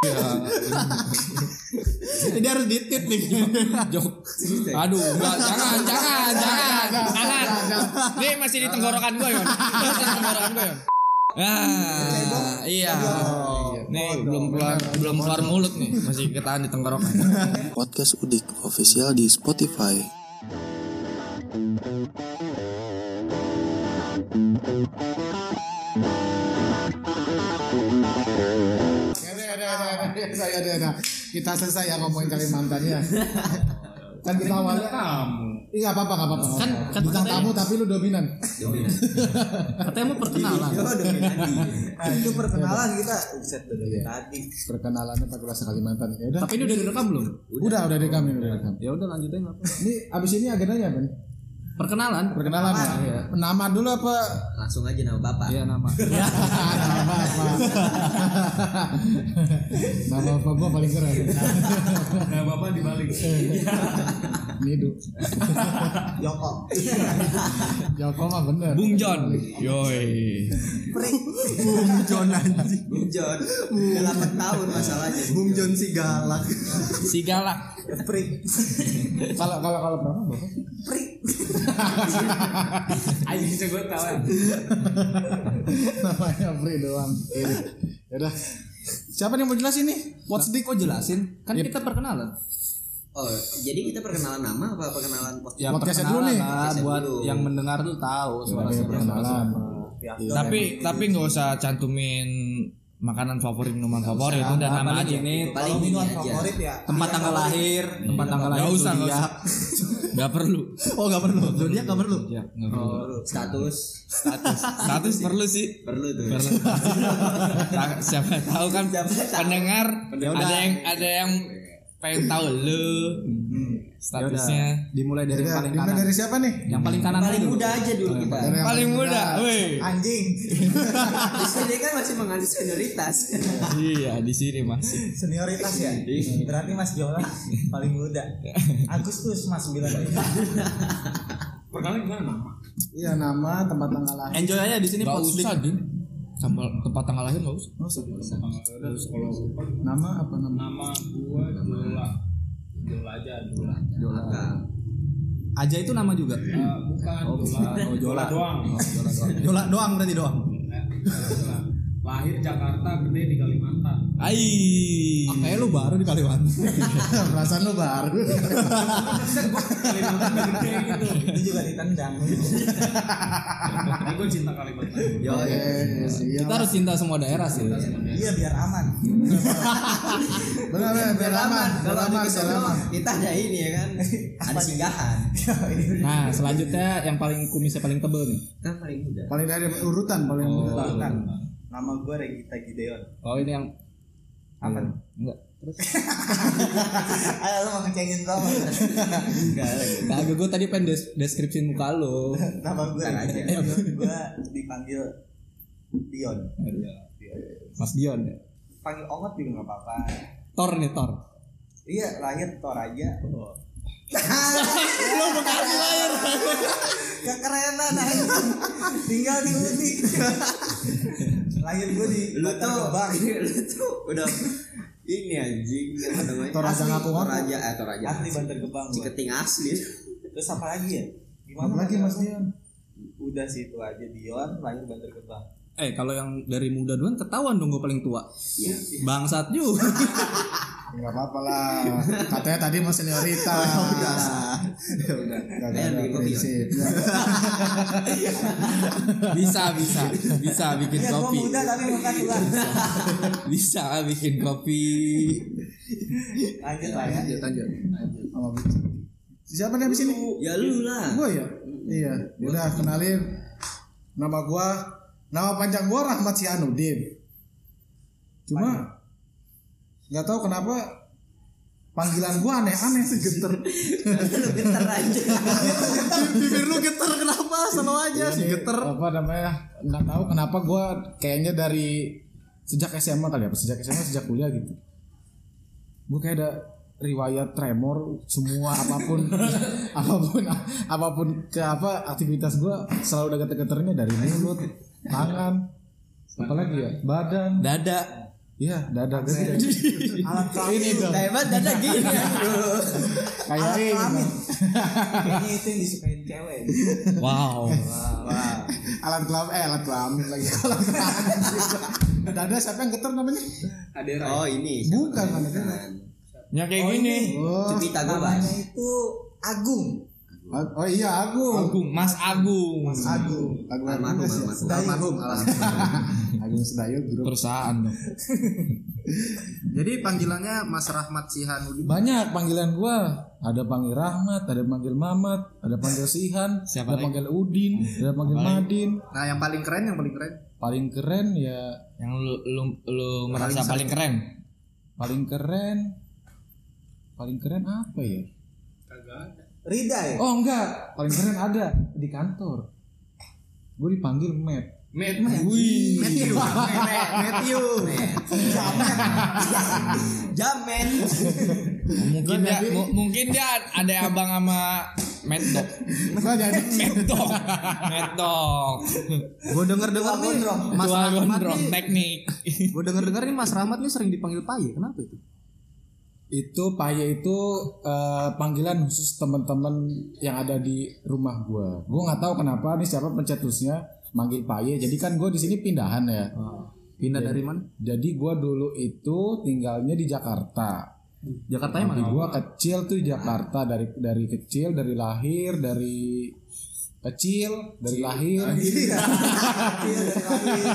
Jadi harus ditit nih. Jok. Aduh, enggak, jangan, jangan, jangan, jangan. Nih masih di tenggorokan gue, Yon. Masih di tenggorokan gue, Yon. Ah, iya. Nih belum keluar belum keluar mulut nih, masih ketahan di tenggorokan. Podcast Udik official di Spotify. Ya udah, udah, udah. Kita selesai ya ngomongin Kalimantan ya. Kan kita awalnya kamu. Iya apa-apa nggak apa-apa. Kan- kan Bintang katanya- tamu tapi lu dominan. Katanya mau perkenalan. Yo. Nah, itu perkenalan kita set dari tadi. Perkenalannya pakai bahasa Kalimantan. Ya udah. Tapi ini udah direkam belum? Udah, udah direkam ini udah direkam. Ya udah lanjutin apa? Ini abis ini agendanya apa nih? Perkenalan. Perkenalan ya. Iya. Nama dulu apa? Langsung aja nama bapak. Iya nama. Ya, nama apa? nama apa gua paling keren. Nah, bapak dibalik. Nidu. Yoko. Joko mah bener. Bung John. Yoi. Bung John anjing. Bung John. Udah 8 tahun masalahnya. Bung John si galak. Si galak. Prik. Kalau kalau kalau berapa bapak? Prik. Ayo bisa gue tahu. Namanya Pri doang. Ya udah. Siapa nih yang mau jelasin nih? What's the Kok jelasin? Kan kita perkenalan. Oh, jadi kita perkenalan nama apa perkenalan post? Ya Podcastnya dulu nih. lah, buat dulu. yang mendengar tuh tahu suara Iya, perkenalan. Tapi tapi nggak usah cantumin makanan favorit minuman favorit. itu dan nama aja. Ini paling ini aja. ya. Tempat tanggal lahir tempat tanggal lahir Nggak usah nggak zodiak. usah. Nggak perlu. Oh nggak perlu. Zodiak nggak perlu. ya nggak perlu. Status. Status. Status perlu sih. Perlu tuh. perlu. Siapa tahu kan? Pendengar ada yang ada yang pengen tahu lu. Statusnya. Dimulai dari yang paling kanan. dari siapa nih? yang paling kanan Paling muda aja dulu kita. Paling muda. Weh anjing. Di sini kan masih mengandung senioritas. iya di sini masih. Senioritas ya? Berarti Mas Jola paling muda. Agustus Mas bilang Perkenalan gimana nama? Iya nama tempat tanggal lahir. enjoy aja di sini nggak usah Sampel, tempat tanggal lahir nggak usah Oh, usah. Kalau Nama apa nama? nama gua Jola. Jola aja Jola. Nah, aja itu nama juga Eh, bukan Jola. oh, Jola. doang. Jola doang berarti doang Eh, Jola. Lahir Jakarta, gede di Kalimantan. Ai. Kayak lu baru di Kalimantan. Perasaan lu baru. Kalimantan gede gitu. itu juga ditendang Ini gue cinta Kalimantan. Yo, Oke, siap. Kita harus cinta semua daerah sih. iya biar aman Benar benar biar aman, biar Kalau di kita ada ini ya kan. Ada singgahan. Nah, selanjutnya yang paling kumisnya paling tebel nih. Kan paling muda. Paling dari urutan, paling urutan. Nama gue Regita Gideon Oh, ini yang apa enggak. ayo lu mau ngecengin kamu Enggak lagi. Kagak gue tadi pengen des deskripsiin muka lo. nama gue aja. gue dipanggil Dion Mas Dion ya. panggil Ongot juga nggak apa-apa Tor nih, Tor. iya lahir Toraja Lo bekasi lahir. kekerenan aja tinggal di Udik lahir gue di Lu tuh, Gebang lu tuh udah ini anjing apa namanya? Toraja Asli. ngaku-ngaku. Toraja, eh Toraja. asli Bantar Gebang. Ciketing asli. terus apa lagi ya Apa lagi Mas Dian? udah situ aja Dion lahir Bantar Gebang Eh, kalau yang dari muda duluan ketahuan dong gue paling tua. Iya. Bangsat juga. Enggak apa-apa lah. Katanya tadi mau senioritas. Ya udah. Enggak ada prinsip. bisa, bisa. Bisa bikin ya kopi. muda tapi muka tua Bisa bikin kopi. lanjut lah ya Lanjut, lanjut. Sama Bici. Siapa nih abis ini? Ya lu lah. Gue ya? Iya. Udah kenalin. Nama gua nama panjang gua Rahmat Sianudin. Cuma nggak tahu kenapa panggilan gua aneh-aneh geter. Lu getar aja. Bibir lu getar kenapa? Selalu aja sih geter. Apa namanya? Nggak tahu kenapa gua kayaknya dari sejak SMA kali ya, apa sejak SMA sejak kuliah gitu. Gua kayak ada riwayat tremor semua apa pun apa pun apa pun ke apa aktivitas gua selalu ada geter-geternya dari mulut tangan apalagi ya badan Dada. Iya, dada gede. Alat kelamin. Ini dong. Hebat dada gini ya. Kayak Alat ini. kelamin. Kayaknya itu yang disukain cewek. Wow. Alat kelamin, eh alat kelamin lagi. Alat kelamin. Dada siapa yang getar namanya? Adera. Oh ini. Bukan, siapa? bukan. Ya kayak Oh, gini. ini. Oh, Cepita gue Namanya itu Agung. oh iya Agung. Agung, Mas Agung. Mas Agung. Agung Almarhum, almarhum. Almarhum, Agung Sedayu grup. Perusahaan dong. Jadi panggilannya Mas Rahmat Sihanudin. Banyak panggilan gua. Ada panggil Rahmat, ada panggil Mamat, ada panggil Sihan, Siapa ada lagi? panggil Udin, ada panggil Madin. Nah, yang paling keren yang paling keren. Paling keren ya Yang lu lu, lu merasa paling keren. paling keren paling keren apa ya? Rida ya? Oh enggak, paling keren ada di kantor. Gue dipanggil Matt. Wih. Matthew. Matthew. Jamen. Mungkin dia mu- mungkin dia ada abang sama Mad Dog. Gue Dog. Gue denger-denger nih Mas Rahmat gondrong nih. teknik. Gue denger-denger nih Mas Rahmat nih sering dipanggil Paye. Kenapa itu? itu Paye itu eh, panggilan khusus teman-teman yang ada di rumah gua. Gua nggak tahu kenapa nih siapa pencetusnya manggil Paye. Jadi kan gue di sini pindahan ya. Pindah dari mana? Jadi gua dulu itu tinggalnya di Jakarta. Jakartanya Tapi mana? gua kecil tuh di Jakarta dari dari kecil dari lahir dari kecil dari lahir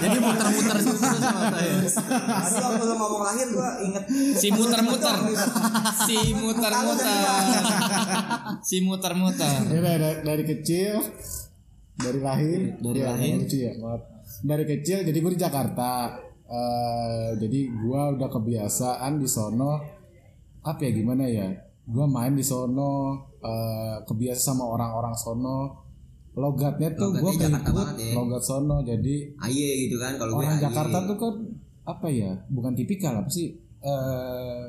Jadi muter-muter terus sama saya. Tadi waktu lu ngomong lahir gua inget Si muter-muter. Si muter-muter. Si muter-muter. Ya, dari, dari, dari kecil dari lahir? Dari ya, lahir. lucu ya. Maaf. Dari kecil jadi gue di Jakarta. Eh, jadi gue udah kebiasaan di sono apa ya gimana ya? Gue main di sono eh, kebiasa sama orang-orang sono. Logatnya tuh gue ngikut ya. logat sono jadi Aye gitu kan kalau gue orang aye. Jakarta tuh kan apa ya bukan tipikal apa sih? Eh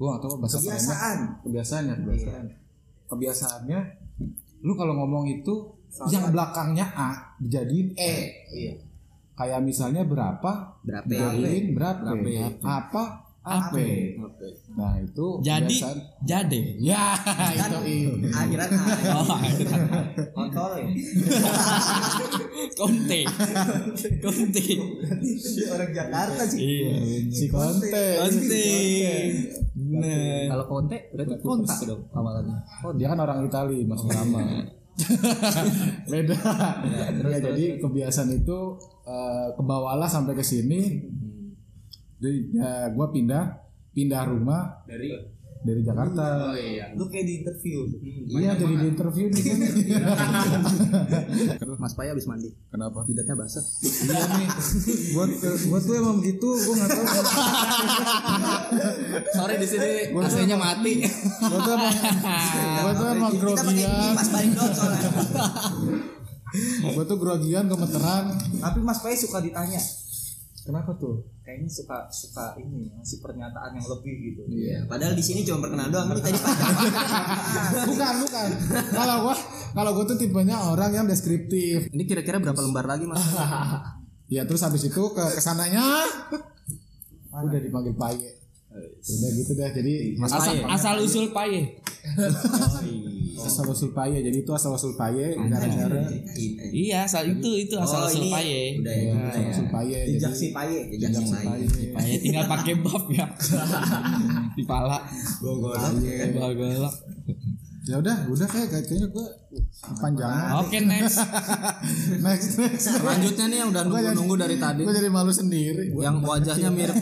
gue gak tahu bahasa kebiasaan. kebiasaannya kebiasaan. Kebiasaannya lu kalau ngomong itu yang belakangnya A dijadiin E Iya. kayak misalnya berapa Berapa? dijadiin berapa, apa apa nah itu Jadi jade. ya itu I. Akhiran aye. Oh, Kontol ya. konte. Konte. Orang Jakarta sih. Iya. si konte Konte. Bener. Kalau konte berarti kontak dong amalannya. dia kan orang Itali mas lama beda. Ya, jadi kebiasaan itu eh, kebawalah sampai ke sini. Jadi ya, gue pindah pindah rumah. Dari dari Jakarta Oh iya. Lu kayak di interview. iya jadi di interview di sini Mas Paye habis mandi. kenapa Jidatnya basah. iya nih buat buat tuh emang begitu gue nggak tahu Sorry di sini AC-nya mati. gue tuh emang gue tuh emang grogian kipas balik dong soalnya. gue tuh grogian gemeteran Tapi Mas Pai suka ditanya. Kenapa tuh Kayaknya suka suka ini ngasih pernyataan yang lebih gitu. Iya. Padahal di sini cuma perkenalan doang. Ini tadi bukan bukan kalau gua kalau gua tuh tipenya orang yang deskriptif Ini kira-kira berapa lembar lagi Mas? ya terus habis itu ke ke sananya udah dipanggil paye udah gitu deh jadi Mas Asal, Paye. asal usul paye. asal usul paye jadi itu asal usul paye gara-gara Iya, asal itu itu asal Oh usul ini paye. udah ya. asal usul paye jadi Jejak si Paye. Jejak si paye. Paye tinggal pakai buff ya. Di pala. Gogolok kan. Golok. Ya udah udah kayak kayaknya gua panjang Oke, next. next next Selanjutnya nih yang udah nunggu-nunggu dari tadi. gua jadi malu sendiri Yang wajahnya mirip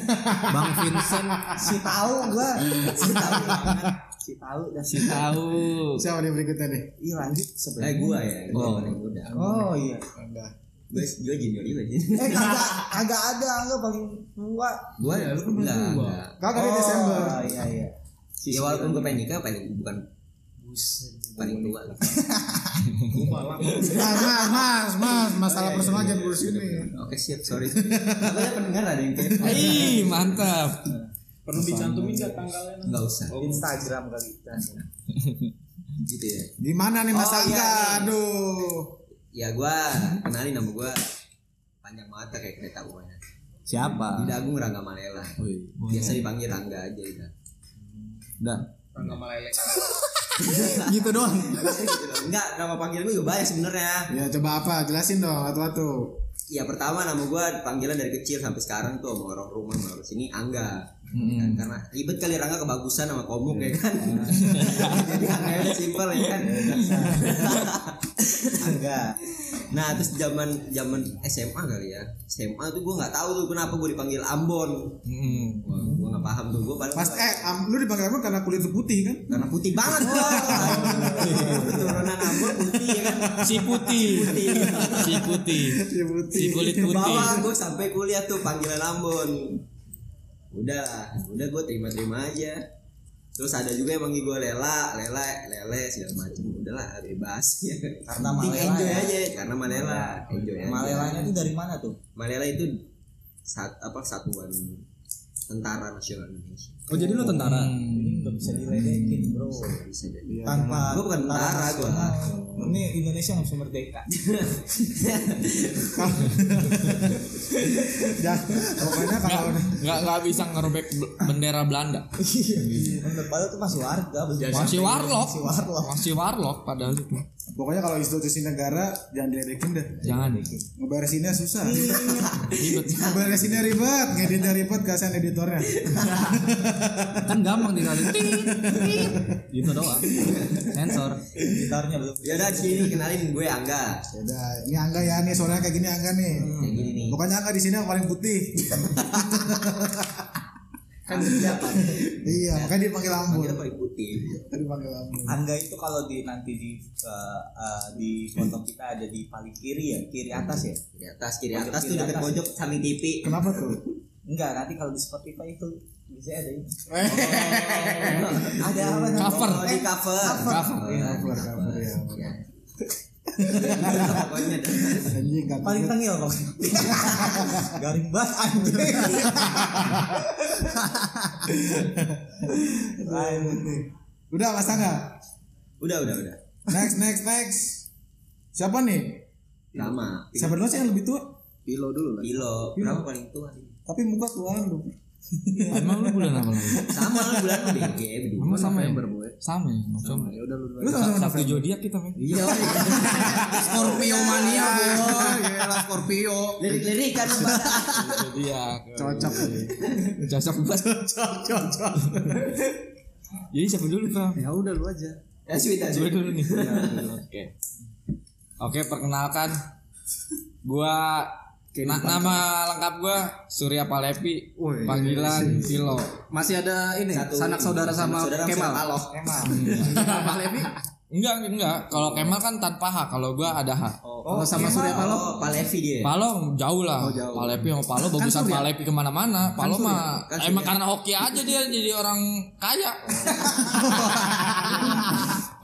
Bang Vincent. Si tahu gua. Si tahu. Si tahu dah. Si tahu. siapa nih berikutnya nih Iya lanjut Eh sebenarnya. gua ya. Gua Oh. paling muda. Oh iya. Gue gue junior juga sih. Eh kagak kagak ada enggak paling tua. Gua ya lu kan enggak. enggak. kagak di Desember Oh iya iya. Ya walaupun gue pengen nikah pengen bukan paling tua lah. mas mas mas mas masalah personal jangan ngurus ini Oke siap sorry. Pendengar ada yang kayak Ih, mantap. Perlu dicantumin gak tanggalnya? Enggak usah. Instagram kali. Gitu ya. gimana nih mas Oh, iya, Angga iya. aduh Ya gua kenalin nama gua panjang banget kayak kereta pokoknya. Siapa? Di Dagung Rangga Malela. Biasa dipanggil Rangga aja udah. Udah. Rangga Malele. Gitu doang. Enggak, nama panggilan gue juga banyak sebenarnya. Ya coba apa? Jelasin dong satu-satu. Ya pertama nama gue panggilan dari kecil sampai sekarang tuh sama orang rumah orang sini Angga. Kan, karena ribet kali Rangga kebagusan sama komuk ya kan. Jadi Angga udah simpel ya kan. Angga. Nah terus zaman zaman SMA kali ya. SMA tuh gue nggak tahu tuh kenapa gue dipanggil Ambon. Hmm. Wah, gue nggak paham tuh gue paling Pas eh am, lu dipanggil apa karena kulit lu putih kan? karena putih banget gue. Keturunan Ambon putih ya kan. Si putih. Si putih. Iya putih. Si kulit putih. Bawa gue sampai kuliah tuh panggilan Ambon. Udah, udah gue terima-terima aja. Terus ada juga yang manggil gue Lela, Lela, Lele segala macam. Udahlah bebas ya. Karena Malela enjoy ya. aja karena Malela, enjoy aja. Malelanya itu dari mana tuh? Malela itu sat, apa satuan tentara nasional Indonesia. Oh jadi lu tentara? Ini nggak bisa diledekin bro. Bisa jadi. Tanpa Gua bukan tentara, nasional, Ini Indonesia nggak bisa merdeka. Ya, pokoknya kalau Nggak nggak bisa ngerobek bendera Belanda. Menurut padahal tuh masih warga. Masih warlock. Masih warlock. Masih warlock padahal itu. Pokoknya kalau institusi negara jangan diledekin dah. Jangan. Ngeberesinnya susah. Ribet. Ngeberesinnya ribet, ngeditnya ribet, kasihan editornya. Kan gampang tinggal gitu doang. Sensor. Gitarnya belum. Ya udah sini kenalin gue Angga. Ya udah, ini Angga ya nih, suaranya kayak gini Angga nih. Kayak gini nih. Pokoknya Angga di sini yang paling putih. Kan siapa? iya, makanya dipanggil Ambon. Kita putih. Dipanggil Ambon. Angga itu kalau di nanti di eh, eh, di foto kita ada di paling kiri ya, kiri atas ya. Kiri atas, kiri Pojok atas tuh kiri deket atas. pojok samping TV. Kenapa tuh? Enggak, nanti kalau di Spotify itu bisa ada ini. Eh, Ada apa? Cover. Oh, di cover. Cover. cover, cover ya. Pokoknya dah. Anjing nggak Paling tengil kok. Garing banget anjing. Lain. Udah Mas Angga. Udah, udah, udah. Next, next, next. Siapa nih? Sama. Siapa dulu sih yang lebih tua? Pilo dulu lah. Pilo. Berapa paling tua sih? Tapi muka tuaan lu. Emang lu bulan apa lagi? Sama bulan lu BG berdua. Sama ya? boy. Sama ya. Sama. Ya udah lu. Lu sama-sama Satu zodiak kita men. Iya. Scorpio mania boy. Gila Scorpio. Lirik-lirik kan. Zodiak. Cocok. Cocok banget. Cocok, cocok. Jadi siapa dulu Kang? Ya udah lu aja. Ya sweet aja. Coba dulu nih. Oke. Oke, perkenalkan. Gua na- nama lengkap gua Surya Palepi, Woi. panggilan Pilo. Masih ada ini Satu sanak saudara sama saudara Kemal. Emang. Pak Levi. Enggak, enggak. Kalau Kemal kan tanpa H, kalau gua ada H. Oh, sama Surya Paloh. Oh, Palevi dia. Palo jauh lah. Palepi sama Palo bagusan Surya. Palepi ke mana-mana. Palo mah Kan emang karena hoki aja dia jadi orang kaya.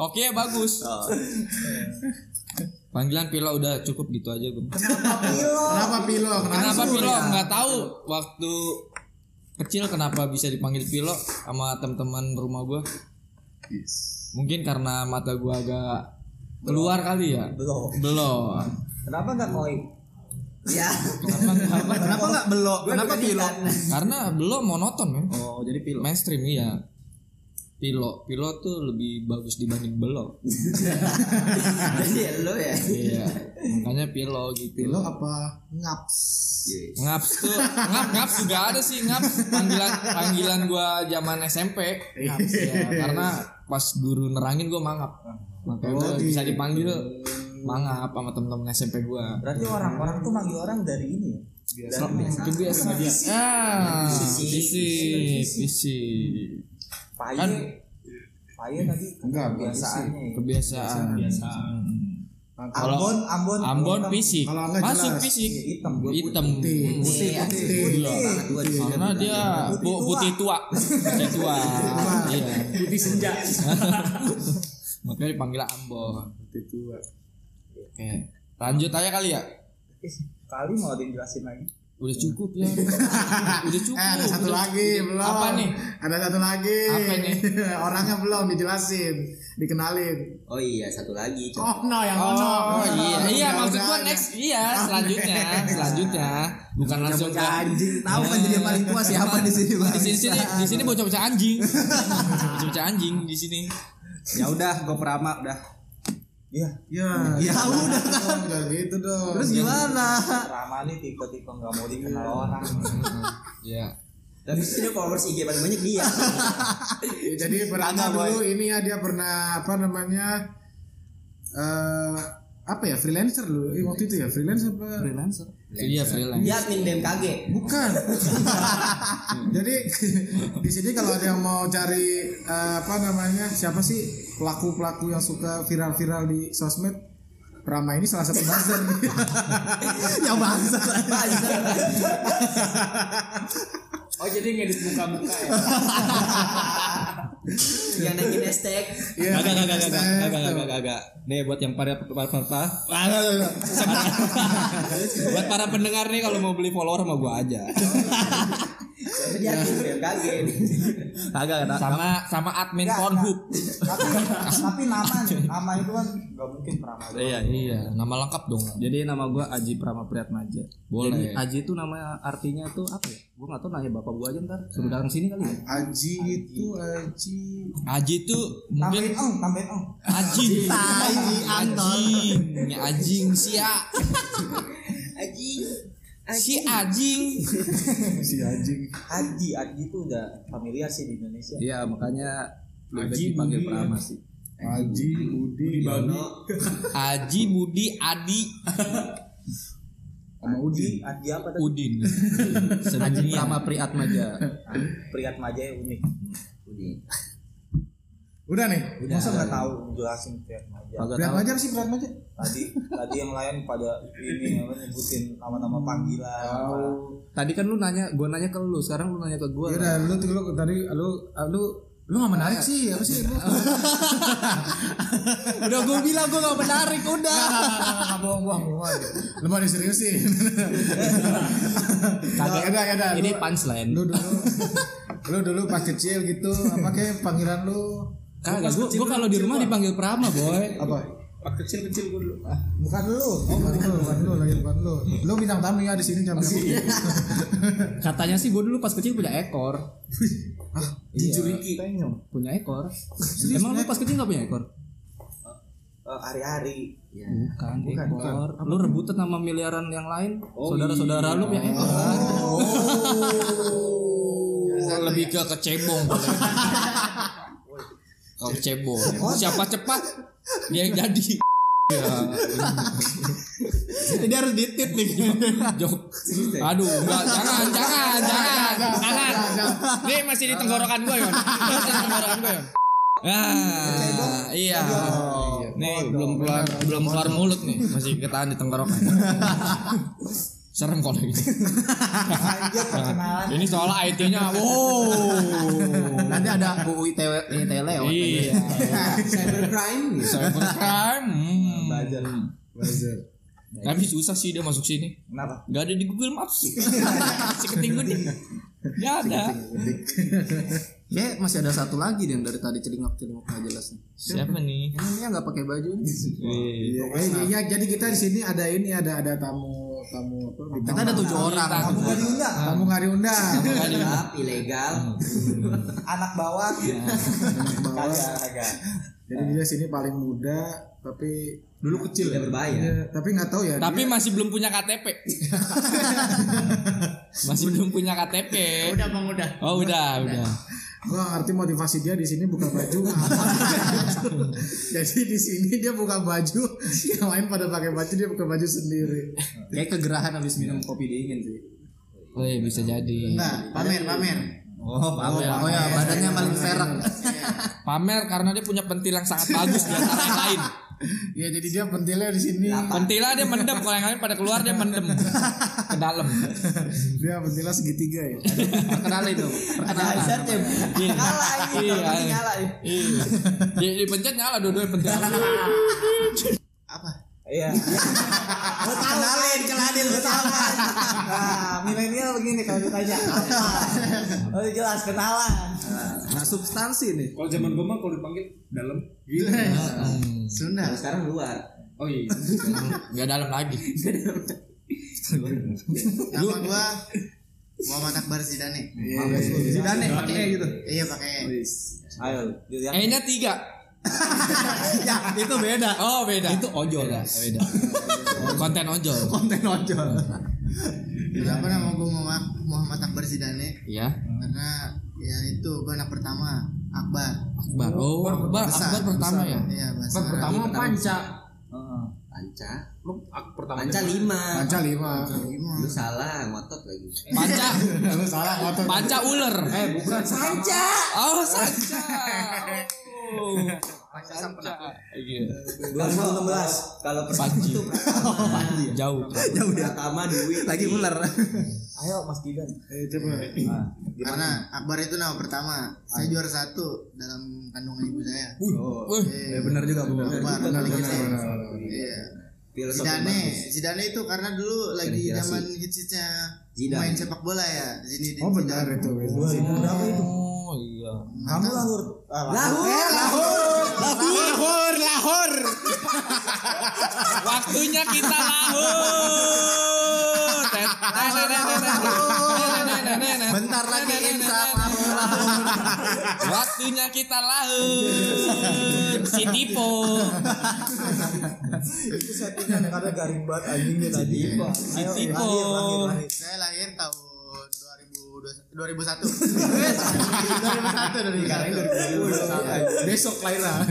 Hoki bagus. Panggilan Pilo udah cukup gitu aja gue. Kenapa Pilo? Kenapa? Pilo? Nggak tahu waktu kecil kenapa bisa dipanggil Pilo sama teman-teman rumah gua. Mungkin karena mata gua agak keluar kali ya. Belum. Belum. Kenapa enggak koi? Ya. Kenapa kenapa? Kenapa enggak belok? Kenapa Pilo? Karena belum monoton men. Oh, jadi Pilo. Mainstream iya. Pilo, Pilo tuh lebih bagus dibanding belok. Jadi lo ya. iya. Makanya Pilo gitu. Pilo apa? Ngaps. Ngaps tuh ngap ngaps juga ada sih ngaps panggilan panggilan gua zaman SMP ngaps ya karena pas guru nerangin gua mangap makanya gua bisa dipanggil mangap sama temen-temen SMP gua Berarti orang-orang tuh manggil orang dari ini ya. mungkin biasa ah visi visi Paye. Kan- Paye tadi Enggak, kebiasaannya. ya. kebiasaan Kalau- Ambon, Ambon, Ambon hitam. fisik masuk jelas. fisik Iya, hitam. hitam Putih, putih, Iya. putih. Iya. Karena dia bu- putih tua putih tua iya Putih senja. makanya dipanggil Ambon Putih tua. Oke, lanjut aja kali ya. Kali mau ada yang jelasin lagi. Udah cukup ya. Udah cukup. Eh ada satu Udah- lagi belum. Apa nih? Ada satu lagi. Apa nih? Orangnya belum dijelasin, dikenalin. Oh iya satu lagi. Cok. Oh no yang ono. Oh iya, iya Udah, maksud gua next iya selanjutnya, selanjutnya bukan langsung ke anjing tahu kan jadi yang paling tua siapa di sini bang di sini sini di sini bocah-bocah anjing. Bocah-bocah anjing di sini. Ya udah, gue perama udah. Iya. Ya, Ya udah. Udah gitu dong. terus gimana Perama nih tipe-tipe nggak mau dikenal orang. Ya. Tapi di sini followers IG paling banyak dia. Ya, jadi pernah dulu ini ya dia pernah apa namanya eh apa ya freelancer dulu eh, waktu itu ya freelance apa freelancer Iya freelance. Dia admin BMKG. bukan jadi di sini kalau ada yang mau cari eh, apa namanya siapa sih pelaku pelaku yang suka viral-viral di sosmed Prama ini salah satu buzzer yang bangsa Oh jadi ngedit muka-muka ya. Yang naikin hashtag. Iya, Kagak kagak kagak hashtag kagak tuh. kagak kagak. Nih buat yang para para para buat para pendengar nih kalau mau beli follower sama gua aja. Dia admin BMKG. Kagak sama sama admin Pornhub. tapi tapi nama nih, nama itu kan nggak mungkin perama. Iya iya, nama lengkap dong. jadi nama gua Aji Prama Priatmaja Boleh. jadi Aji itu nama artinya tuh apa ya gua nggak tahu nanya bapak gua aja ntar suruh datang sini kali ya Aji itu Aji Aji tuh mungkin Tambahin ong, tambahin ong. Aji. Tai, Anjing, Ini anjing sia. Aji. Si anjing. si Aji Aji, Aji itu udah familiar sih di Indonesia. iya makanya Aji dipanggil Budi. Prama sih Aji Budi Dono. Aji Budi Adi sama Udi Aji apa tadi? Udin. Aji Sebenarnya Prama Priatmaja Priat Maja yang unik. Udi. Udah nih Masa nggak tahu? Jelasin Priat Maja? Kagak Berat tahu. Aja sih berat aja Tadi tadi yang lain pada ini apa nyebutin nama-nama panggilan. apa. tadi kan lu nanya gua nanya ke lu sekarang lu nanya ke gua. Ya udah lu tuh lu tadi lu lu lu gak menarik sih apa sih lu? Udah gua bilang gua gak menarik udah. Bohong bohong bohong. Lu mau diseriusin? Kagak. udah ya udah ini punchline. lu dulu. Lu dulu pas kecil gitu apa kayak panggilan lu kagak gua, gua kalau di rumah dipanggil Prama, boy. apa? Pas kecil-kecil gue dulu. bukan lu. Oh bukan lu bukan lu lagi bukan lu. Lu bintang tamu ya di sini jam katanya sih gua dulu pas kecil punya ekor. Jijuriki punya ekor. Emang lu pas kecil gak punya ekor? Eh, hari-hari. bukan, ekor. lu rebutan sama miliaran yang lain? Saudara-saudara lu punya ekor. Kan? Lebih ke kecebong. Kalau kecebong. Siapa cepat dia yang jadi. jadi harus ditit nih Jok. Aduh, enggak, jangan, jangan, jangan, jangan. Nih masih di tenggorokan gue, Yon. Masih di tenggorokan gue, Yon. Ah, iya. Nih belum keluar belum keluar mulut nih, masih ketahan di tenggorokan. Serem kalau. Nah, ini soal IT-nya. Wow. Ada UU ITW ITW lewat Iya. Cybercrime. Cybercrime. Hmm. buzzer Tapi susah sih dia masuk sini. Kenapa? Gak ada di Google Maps. si keting gue Gak ada. ya masih ada satu lagi yang dari tadi celingak celingak nggak jelas nih Siapa nih? ini dia nggak pakai baju nih Iya, eh, iya, jadi kita di sini ada ini ada ada tamu tamu apa kita ada tujuh orang Tamu Nggak diundang. tamu nggak diundang ilegal. Anak bawah. Kagak, kagak. jadi dia sini paling muda tapi dulu kecil Tidak berbahaya. Iya, tapi nggak tahu ya Tapi dia- masih belum punya KTP. masih belum punya KTP. Udah bang udah. Oh udah, udah. Gua ngerti motivasi dia di sini buka baju. Jadi di sini dia buka baju yang lain pada pakai baju dia buka baju sendiri. Kayak kegerahan habis minum kopi dingin sih. Oh iya bisa jadi. nah pamer pamer. Oh pamer. Oh ya badannya paling serak Pamer karena dia punya pentil yang sangat bagus di antara yang lain. ya jadi dia pentilnya di sini Pentilnya dia mendem, kalau yang lain pada keluar dia mendem ke dalam. dia pentilnya segitiga ya perkenalan itu perkenalan Hazardnya kalah ini. Iya. Ini kalah. Iya. Di, dipencet nyala dua-duanya pentil. apa Iya. Tahu kenalin, tahu kan. Nah, milenial begini kalau ditanya? Oh jelas kenalan. Nah substansi nih. Kalau zaman gue mah kalau dipanggil dalam gitu. Sunda. Kalau sekarang luar. Oh iya. Nggak dalam lagi. Nama gua Muhammad Akbar Zidane. Zidane pakai gitu. Iya pakai. Ayo, dilihat. E-nya tiga. ya itu beda. Oh beda. Itu ojol. Beda. beda. Konten ojol. Konten ojol. Kenapa nama Muhammad, Muhammad Akbar Zidane? Iya. Karena ya itu gua anak pertama Akbar. Akbar. Oh, Akbar. Besar, Akbar pertama besar. ya. Iya, Pas pertama Arab. panca. Panca. Lu ak pertama. Panca lima. Panca lima. Lu salah, ngotot lagi. Panca. Lu salah ngotot. Panca ular. Eh bukan sanca. Oh, sanca. Oh. Panca sang penakut. Iya. 2016 kalau pertama pertama. Jauh. Jauh Pertama duit. Lagi ular. Ayo Mas Didan. Eh, coba. Karena Akbar itu nama pertama. Saya juara satu dalam kandungan ibu saya. Wih, Iya, benar juga, Bu. Akbar. Benar, benar, benar. Iya. Zidane. Zidane itu karena dulu lagi zaman hitsnya Zidane. main sepak bola ya. Zinedine Oh benar Zidane. itu. Berapa itu? Oh iya. Kamu lahur. Ah, lahur. Lahor, lahor. Waktunya kita lahur. Bentar lagi imsak Waktunya kita lahir. Si Tipo. Itu settingan karena garing banget anjingnya tadi. Tipo. lahir, lahir, lahir. Saya lahir tahun 2002 2001. 2001 2001. Besok Laira.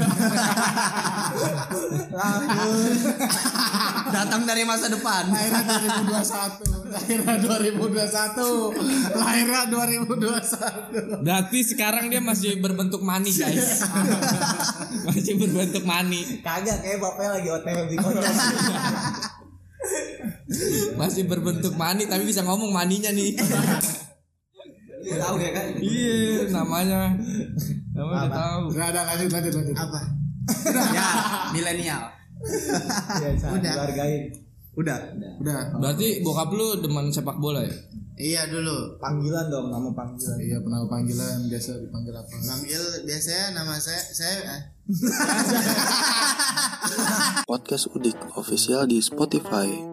Datang dari masa depan. Laira 2021. Laira 2021. Laira 2021. Berarti sekarang dia masih berbentuk mani guys. masih berbentuk mani. Kagak kayak bapaknya lagi OTW di kontes. Masih berbentuk mani tapi bisa ngomong maninya nih. Tahu ya kan? Iya, namanya. Namanya udah tahu. Enggak ada lanjut lanjut lanjut. Apa? ya, milenial. Biasa Udah. dihargain. Udah. Udah. Berarti bokap lu demen sepak bola ya? Iya dulu. Panggilan dong, nama panggilan. Iya pernah panggilan biasa dipanggil apa? Panggil biasanya nama saya saya eh, Podcast Udik official di Spotify.